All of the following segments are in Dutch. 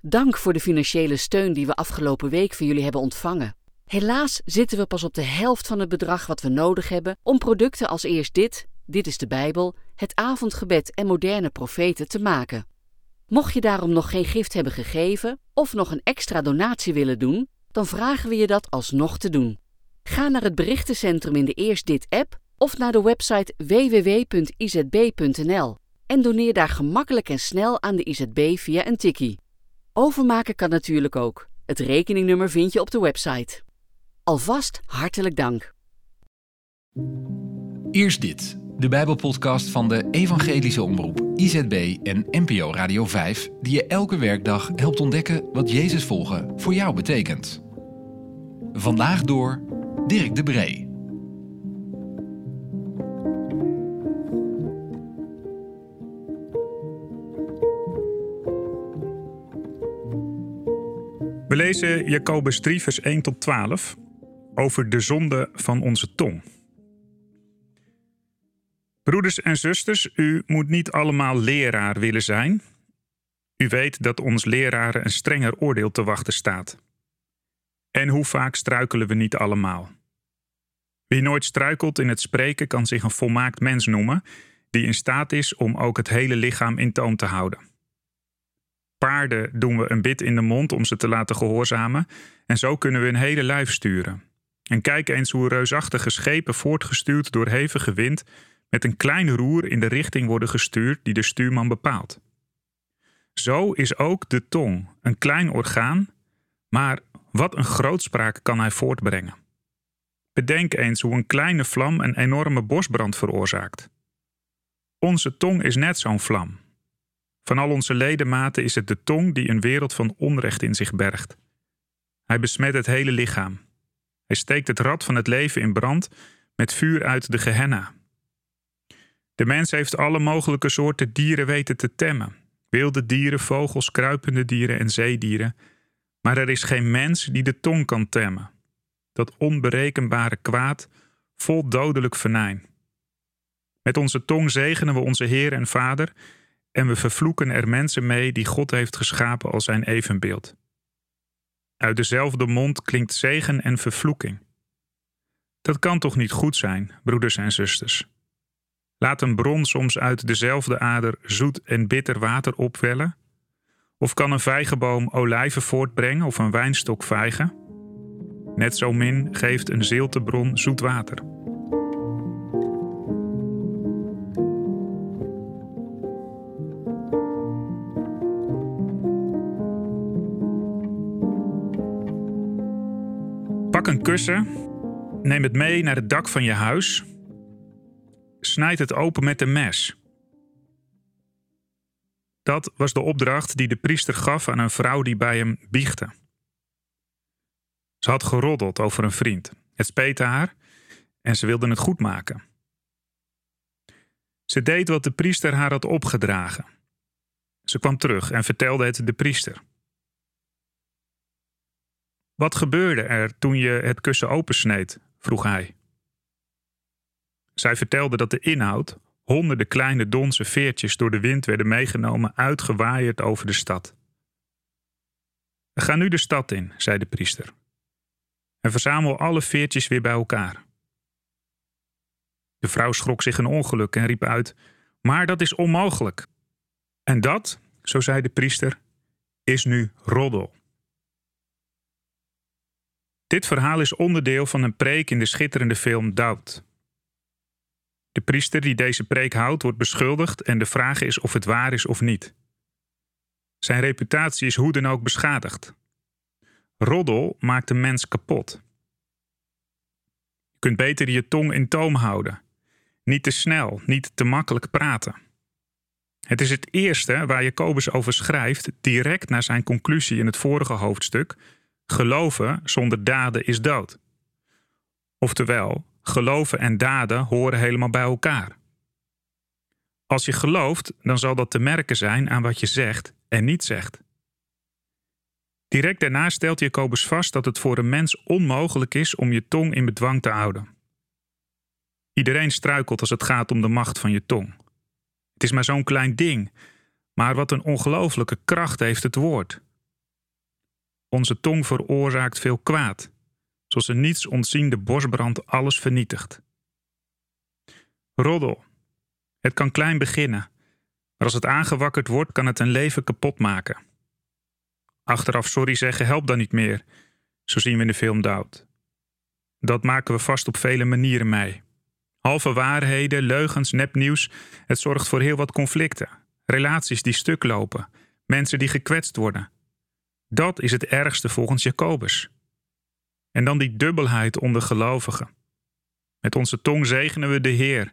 Dank voor de financiële steun die we afgelopen week van jullie hebben ontvangen. Helaas zitten we pas op de helft van het bedrag wat we nodig hebben om producten als eerst dit, dit is de Bijbel, het avondgebed en moderne profeten te maken. Mocht je daarom nog geen gift hebben gegeven of nog een extra donatie willen doen, dan vragen we je dat alsnog te doen. Ga naar het berichtencentrum in de Eerst Dit app of naar de website www.izb.nl en doneer daar gemakkelijk en snel aan de IZB via een tikkie. Overmaken kan natuurlijk ook. Het rekeningnummer vind je op de website. Alvast hartelijk dank. Eerst dit, de Bijbelpodcast van de Evangelische Omroep, IZB en NPO Radio 5, die je elke werkdag helpt ontdekken wat Jezus volgen voor jou betekent. Vandaag door Dirk de Bree. We lezen Jacobus 3, vers 1 tot 12 over de zonde van onze tong. Broeders en zusters, u moet niet allemaal leraar willen zijn. U weet dat ons leraren een strenger oordeel te wachten staat. En hoe vaak struikelen we niet allemaal? Wie nooit struikelt in het spreken kan zich een volmaakt mens noemen, die in staat is om ook het hele lichaam in toom te houden. Paarden doen we een bit in de mond om ze te laten gehoorzamen, en zo kunnen we een hele lijf sturen. En kijk eens hoe reusachtige schepen voortgestuurd door hevige wind met een klein roer in de richting worden gestuurd die de stuurman bepaalt. Zo is ook de tong een klein orgaan, maar wat een grootspraak kan hij voortbrengen. Bedenk eens hoe een kleine vlam een enorme bosbrand veroorzaakt. Onze tong is net zo'n vlam. Van al onze ledematen is het de tong die een wereld van onrecht in zich bergt. Hij besmet het hele lichaam. Hij steekt het rad van het leven in brand met vuur uit de Gehenna. De mens heeft alle mogelijke soorten dieren weten te temmen: wilde dieren, vogels, kruipende dieren en zeedieren. Maar er is geen mens die de tong kan temmen. Dat onberekenbare kwaad, vol dodelijk venijn. Met onze tong zegenen we onze Heer en Vader en we vervloeken er mensen mee die God heeft geschapen als zijn evenbeeld. Uit dezelfde mond klinkt zegen en vervloeking. Dat kan toch niet goed zijn, broeders en zusters? Laat een bron soms uit dezelfde ader zoet en bitter water opwellen? Of kan een vijgenboom olijven voortbrengen of een wijnstok vijgen? Net zo min geeft een ziltebron zoet water. Pak een kussen, neem het mee naar het dak van je huis, snijd het open met een mes. Dat was de opdracht die de priester gaf aan een vrouw die bij hem biechte. Ze had geroddeld over een vriend. Het speette haar en ze wilde het goed maken. Ze deed wat de priester haar had opgedragen. Ze kwam terug en vertelde het de priester. Wat gebeurde er toen je het kussen opensneed? vroeg hij. Zij vertelde dat de inhoud, honderden kleine donse veertjes door de wind werden meegenomen, uitgewaaid over de stad. Ga nu de stad in, zei de priester, en verzamel alle veertjes weer bij elkaar. De vrouw schrok zich een ongeluk en riep uit: Maar dat is onmogelijk. En dat, zo zei de priester, is nu roddel. Dit verhaal is onderdeel van een preek in de schitterende film Doubt. De priester die deze preek houdt wordt beschuldigd en de vraag is of het waar is of niet. Zijn reputatie is hoe dan ook beschadigd. Roddel maakt een mens kapot. Je kunt beter je tong in toom houden. Niet te snel, niet te makkelijk praten. Het is het eerste waar Jacobus over schrijft, direct na zijn conclusie in het vorige hoofdstuk: geloven zonder daden is dood. Oftewel, geloven en daden horen helemaal bij elkaar. Als je gelooft, dan zal dat te merken zijn aan wat je zegt en niet zegt. Direct daarna stelt Jacobus vast dat het voor een mens onmogelijk is om je tong in bedwang te houden. Iedereen struikelt als het gaat om de macht van je tong. Het is maar zo'n klein ding, maar wat een ongelooflijke kracht heeft het woord. Onze tong veroorzaakt veel kwaad, zoals een niets ontziende bosbrand alles vernietigt. Roddel. Het kan klein beginnen, maar als het aangewakkerd wordt, kan het een leven kapot maken. Achteraf sorry zeggen helpt dan niet meer, zo zien we in de film Doubt. Dat maken we vast op vele manieren mee. Halve waarheden, leugens, nepnieuws, het zorgt voor heel wat conflicten. Relaties die stuk lopen, mensen die gekwetst worden. Dat is het ergste volgens Jacobus. En dan die dubbelheid onder gelovigen. Met onze tong zegenen we de Heer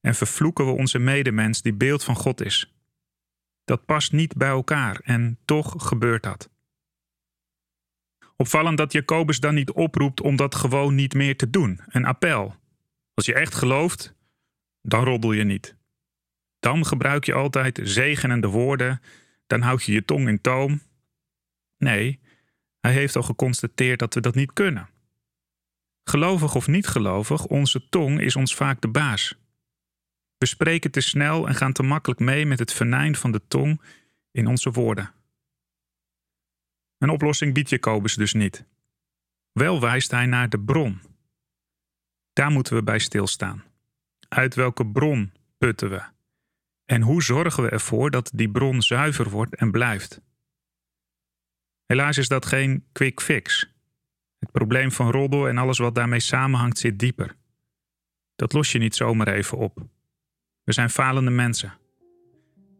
en vervloeken we onze medemens die beeld van God is. Dat past niet bij elkaar en toch gebeurt dat. Opvallend dat Jacobus dan niet oproept om dat gewoon niet meer te doen, een appel. Als je echt gelooft, dan roddel je niet. Dan gebruik je altijd zegenende woorden, dan houd je je tong in toom. Nee, hij heeft al geconstateerd dat we dat niet kunnen. Gelovig of niet gelovig, onze tong is ons vaak de baas. We spreken te snel en gaan te makkelijk mee met het venijn van de tong in onze woorden. Een oplossing biedt Jacobus dus niet. Wel wijst hij naar de bron. Daar moeten we bij stilstaan. Uit welke bron putten we? En hoe zorgen we ervoor dat die bron zuiver wordt en blijft? Helaas is dat geen quick fix. Het probleem van roddel en alles wat daarmee samenhangt zit dieper. Dat los je niet zomaar even op. We zijn falende mensen.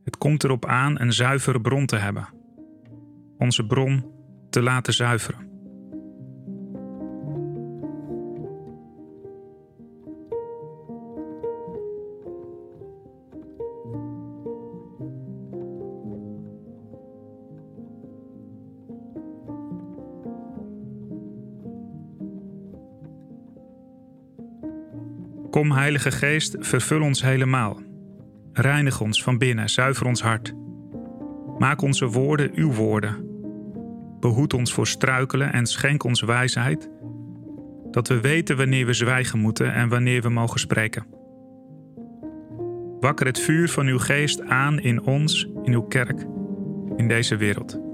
Het komt erop aan een zuivere bron te hebben. Onze bron te laten zuiveren. Kom, Heilige Geest, vervul ons helemaal. Reinig ons van binnen, zuiver ons hart. Maak onze woorden uw woorden. Behoed ons voor struikelen en schenk ons wijsheid, dat we weten wanneer we zwijgen moeten en wanneer we mogen spreken. Wakker het vuur van uw geest aan in ons, in uw kerk, in deze wereld.